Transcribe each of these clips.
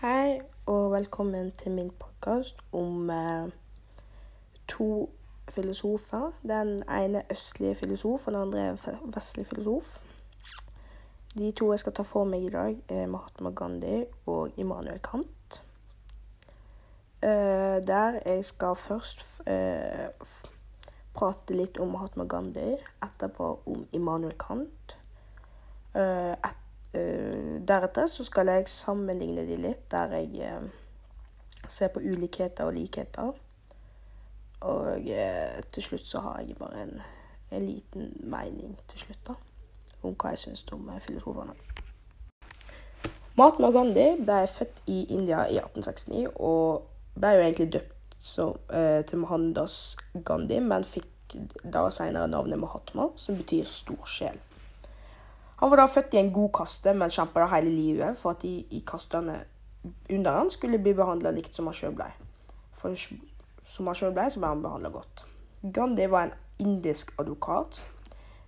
Hei, og velkommen til min podkast om eh, to filosofer. Den ene østlige filosof, og den andre vestlige filosof. De to jeg skal ta for meg i dag, er Mahatma Gandhi og Immanuel Kant. Eh, der jeg skal først eh, prate litt om Mahatma Gandhi, etterpå om Immanuel Kant. Uh, deretter så skal jeg sammenligne de litt, der jeg uh, ser på ulikheter og likheter. Og uh, til slutt så har jeg bare en, en, liten mening til slutt, da. Om hva jeg syns om filosofene. Mahatma Gandhi ble født i India i 1869, og ble jo egentlig døpt så, til Mohandas Gandhi, men fikk da senere navnet Mahatma, som betyr stor sjel. Han var da født i en god kaste, men kjempa hele livet for at de i kastene under han skulle bli behandla likt som han sjøl blei. For som han sjøl blei, så ble han behandla godt. Gandhi var en indisk advokat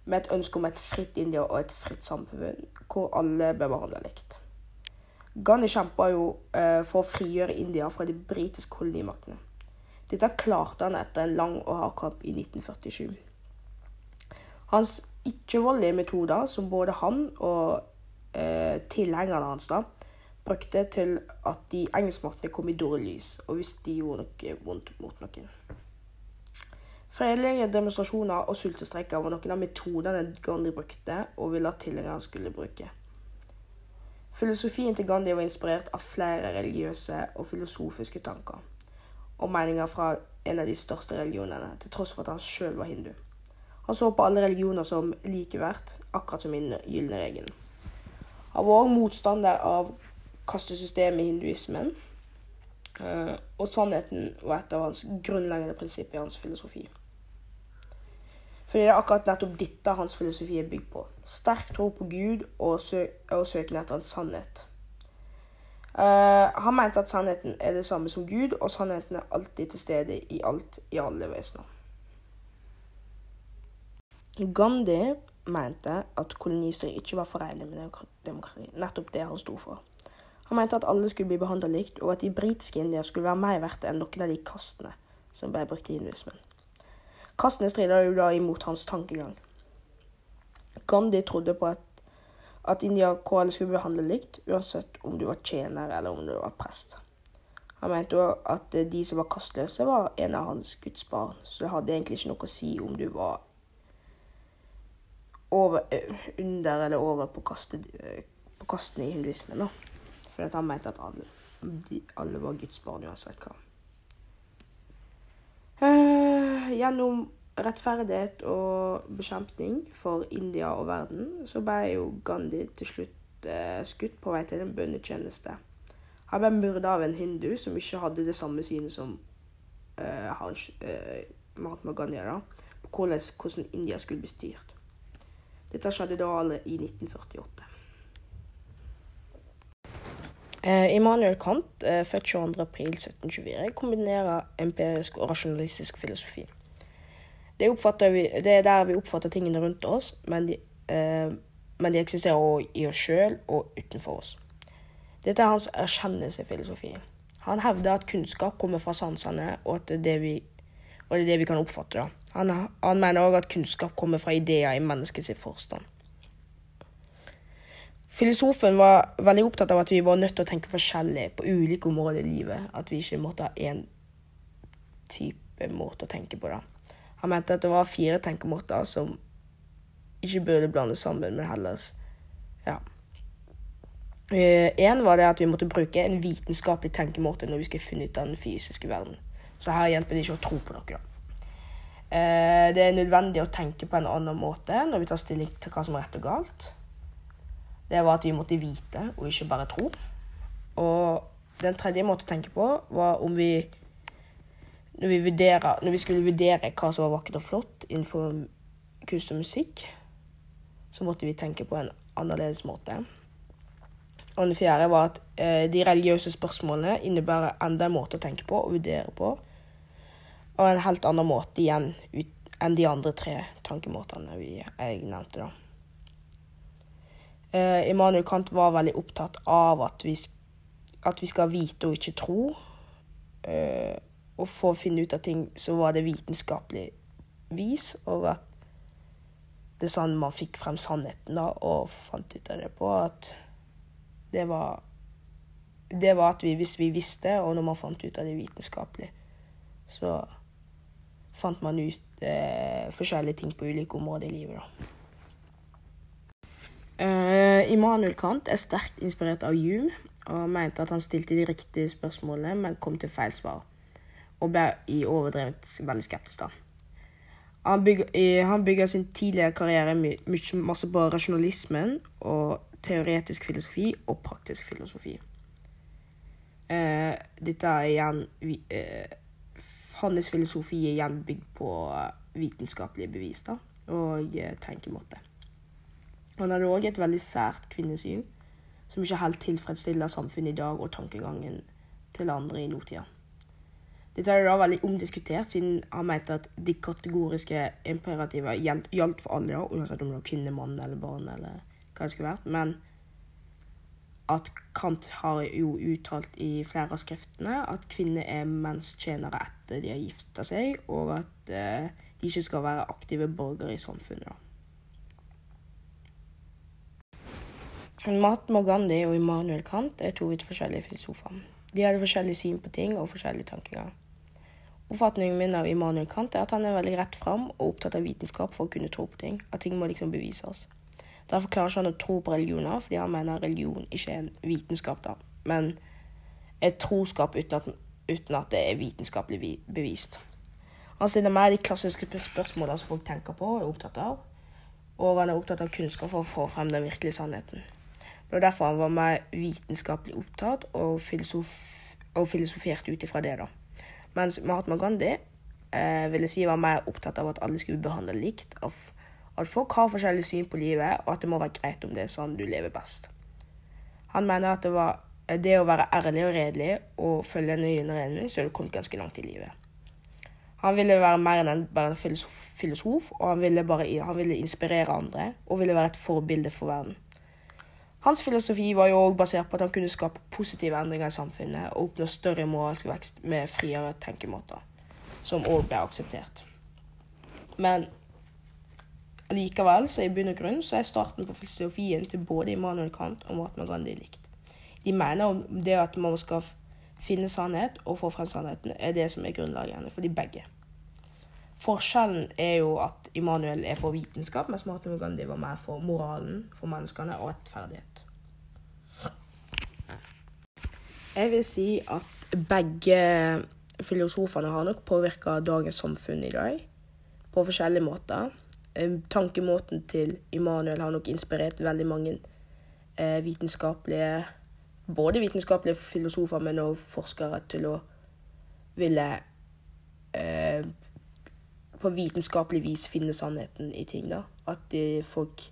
med et ønske om et fritt India og et fritt samfunn hvor alle ble behandla likt. Gandhi kjempa jo uh, for å frigjøre India fra de britiske kolonimaktene. Dette klarte han etter en lang og hard kamp i 1947. Hans ikke-voldelige metoder som både han og eh, tilhengerne hans da, brukte til at de engelskmaktene kom i dårlig lys, og hvis de gjorde noe vondt mot noen. Fredelige demonstrasjoner og sultestreiker var noen av metodene Gandhi brukte og ville at tilhengerne skulle bruke. Filosofien til Gandhi var inspirert av flere religiøse og filosofiske tanker og meninger fra en av de største religionene, til tross for at han sjøl var hindu. Han så på alle religioner som likeverd, akkurat som den gylne regelen. Han var òg motstander av kastesystemet i hinduismen. Eh, og sannheten var et av hans grunnleggende prinsipper i hans filosofi. Fordi det er akkurat nettopp dette hans filosofi er bygd på. Sterk tro på Gud og, sø og søken etter en sannhet. Uh, han mente at sannheten er det samme som Gud, og sannheten er alltid til stede i alt, i alle vesener. Gandhi mente at kolonistyre ikke var forenlig med demokrati. Nettopp det han sto for. Han mente at alle skulle bli behandla likt, og at de britiske indier skulle være mer verdt enn noen av de kastene som ble brukt i hinduismen. Kastene strider jo da imot hans tankegang. Gandhi trodde på at, at India alle skulle behandle likt, uansett om du var tjener eller om du var prest. Han mente òg at de som var kastløse, var en av hans Guds barn, så det hadde egentlig ikke noe å si om du var over, eh, under eller over på, kaste, eh, på kastene i hinduismen. da. For han mente at alle, de, alle var Guds barn uansett hva. Uh, gjennom rettferdighet og bekjempning for India og verden, så ble jo Gandhi til slutt uh, skutt på vei til en bønnetjeneste. Han ble myrda av en hindu som ikke hadde det samme synet som uh, hans, Mahatma Gandhi da, på hvordan, hvordan India skulle bli styrt. Dette skjedde da i 1948. Eh, Immanuel Kant, eh, født 22.4.1724, kombinerer empirisk og rasjonalistisk filosofi. Det, vi, det, er der vi oppfatter tingene rundt oss, men de, eh, men de eksisterer også i oss sjøl og utenfor oss. Dette er hans erkjennelsefilosofi. Han hevder at kunnskap kommer fra sansene, og at det vi, og det er det vi kan oppfatte. da. Han, han mener òg at kunnskap kommer fra ideer i menneskets forstand. Filosofen var veldig opptatt av at vi var nødt til å tenke forskjellig på ulike områder i livet. At vi ikke måtte ha én type måte å tenke på. da. Han mente at det var fire tenkemåter som ikke burde blandes sammen, men heller ja. Én eh, var det at vi måtte bruke en vitenskapelig tenkemåte når vi skulle finne ut av den fysiske verden. Så her hjelper det ikke å tro på noe. Eh, det er nødvendig å tenke på en annen måte når vi tar stilling til hva som er rett og galt. Det var at vi måtte vite, og ikke bare tro. Og den tredje måten å tenke på var om vi når vi, vurderer, når vi skulle vurdere hva som var vakkert og flott innenfor kunst og musikk, så måtte vi tenke på en annerledes måte. Og den fjerde var at eh, de religiøse spørsmålene innebærer enda en måte å tenke på og vurdere på og en helt annen måte igjen ut, enn de andre tre tankemåtene vi, jeg nevnte. da. Uh, Immanuel Kant var veldig opptatt av at vi at vi skal vite og ikke tro. Eh, og for å finne ut av ting, så var det vitenskapelig vis, og at det er sånn man fikk frem sannheten da, og fant ut av det på. At det var Det var at vi, hvis vi visste, og når man fant ut av det vitenskapelig, så fant man ut eh, forskjellige ting på ulike områder i livet, da. Uh, Immanuel Kant er sterkt inspirert av Hume og mente at han stilte de riktige spørsmålene, men kom til feil svar. Og ble i overdrevet veldig skeptisk, da. Han bygger, han bygger sin tidligere karriere masse på rasjonalismen og teoretisk filosofi og praktisk filosofi. Uh, dette er igjen uh, Hans filosofi er igjen bygd på vitenskapelige bevis da, og tenkemåte. Han hadde òg et veldig sært kvinnesyn, som ikke helt tilfredsstiller samfunnet i dag og tankegangen til andre i nåtida. Dette er da veldig omdiskutert, siden han mente at de kategoriske imperativene gjaldt for alle, da, uansett om det var kvinne, mann eller barn eller hva det skulle vært. Men at Kant har jo uttalt i flere av skriftene at kvinner er mennstjenere etter de har gifta seg, og at eh, de ikke skal være aktive borgere i samfunnet. Mahatma Gandhi og Immanuel Kant er to vidt forskjellige filosofer. De hadde forskjellig syn på ting og forskjellige tanker. Oppfatningen min av Immanuel Kant er at han er veldig rett fram og opptatt av vitenskap for å kunne tro på ting. At ting må liksom bevises. Derfor klarer ikke han å tro på religioner, fordi han mener religion ikke er en vitenskap, da, men et troskap uten at, uten at det er vitenskapelig bevist. Han stiller mer de klassiske spørsmålene som folk tenker på og er opptatt av, og han er opptatt av kunnskap for å få frem den virkelige sannheten. Det var derfor han var mer vitenskapelig opptatt og, filosof og filosoferte ut ifra det. da. Mens Mahatma Gandhi eh, ville si var mer opptatt av at alle skulle behandle likt. Av at folk har forskjellig syn på livet, og at det må være greit om det er sånn du lever best. Han mener at det var det å være ærlig og redelig og følge nøye reglene, så har du kommet ganske langt i livet. Han ville være mer enn bare en filosof, filosof og han ville, bare, han ville inspirere andre og ville være et forbilde for verden. Hans filosofi var jo òg basert på at han kunne skape positive endringer i samfunnet og oppnå større moralsk vekst med friere tenkemåter, som òg ble akseptert. Men likevel, så i bunn og grunn, så er starten på filosofien til både Immanuel Kant og Mahatma Gandhi likt. De mener det at man skal finne sannhet og få frem sannheten, er det som er grunnlaget for de begge. Forskjellen er jo at Immanuel er for vitenskap, mens Mahatma Gandhi var mer for moralen for menneskene og rettferdighet. Jeg vil si at begge filosofene har nok påvirka dagens samfunn i dag på forskjellige måter. Tankemåten til Immanuel har nok inspirert veldig mange eh, vitenskapelige Både vitenskapelige filosofer, men også forskere til å ville eh, på vitenskapelig vis finne sannheten i ting. da. At de, folk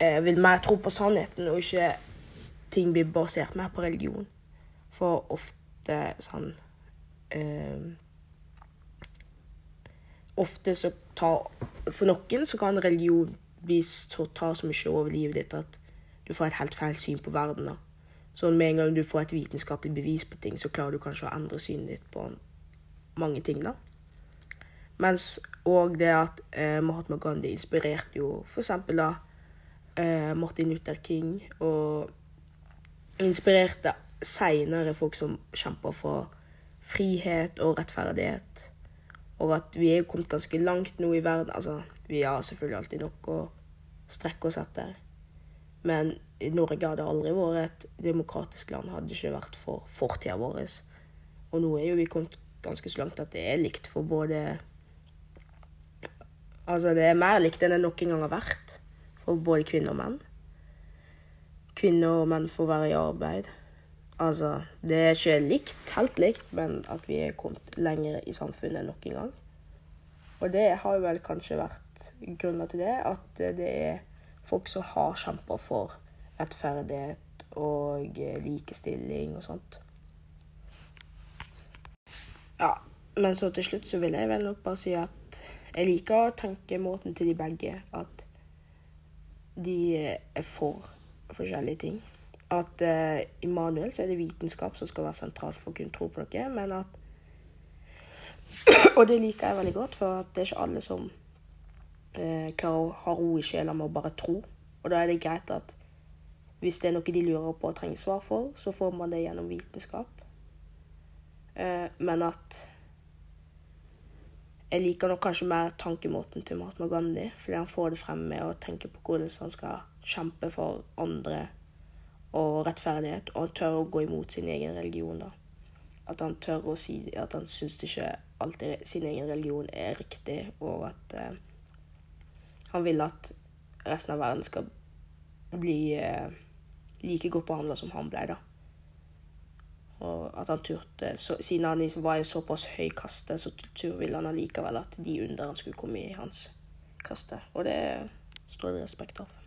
eh, vil mer tro på sannheten, og ikke ting blir basert mer på religion. For ofte sånn eh, Ofte så tar For noen så kan religion så, ta så mye over livet ditt at du får et helt feil syn på verden. da. Så med en gang du får et vitenskapelig bevis på ting, så klarer du kanskje å endre synet ditt på mange ting. da. Mens òg det at eh, Mahatma Gandhi inspirerte jo f.eks. da eh, Martin Luther King, og inspirerte seinere folk som kjemper for frihet og rettferdighet. Og at vi er kommet ganske langt nå i verden. Altså, vi har selvfølgelig alltid noe å strekke oss etter. Men Norge hadde aldri vært et demokratisk land, hadde det ikke vært for fortida vår. Og nå er jo vi kommet ganske så langt at det er likt for både Altså, det er mer likt enn det noen gang har vært for både kvinner og menn. Kvinner og menn får være i arbeid. Altså, det er ikke likt, helt likt, men at vi er kommet lenger i samfunnet enn noen gang. Og det har vel kanskje vært grunner til det, at det er folk som har kjempa for rettferdighet og likestilling og sånt. Ja, men så til slutt så vil jeg vel nok bare si at jeg liker tankemåten til de begge. At de er for forskjellige ting. At uh, i manuel så er det vitenskap som skal være sentralt for å kunne tro på noe, men at Og det liker jeg veldig godt, for det er ikke alle som uh, klarer å ha ro i sjela med å bare tro. Og da er det greit at hvis det er noe de lurer på og trenger svar for, så får man det gjennom vitenskap. Uh, men at jeg liker nok kanskje mer tankemåten til Mahatma Gandhi, fordi han får det frem med å tenke på hvordan han skal kjempe for andre og rettferdighet, og han tør å gå imot sin egen religion. da. At han tør å si at han syns ikke alltid sin egen religion er riktig, og at eh, han vil at resten av verden skal bli eh, like godt behandla som han ble, da. Og at han turte, så, Siden han liksom var i såpass høy kaste, så ville han allikevel at de under han skulle komme i hans kaste. Og det står det respekt av.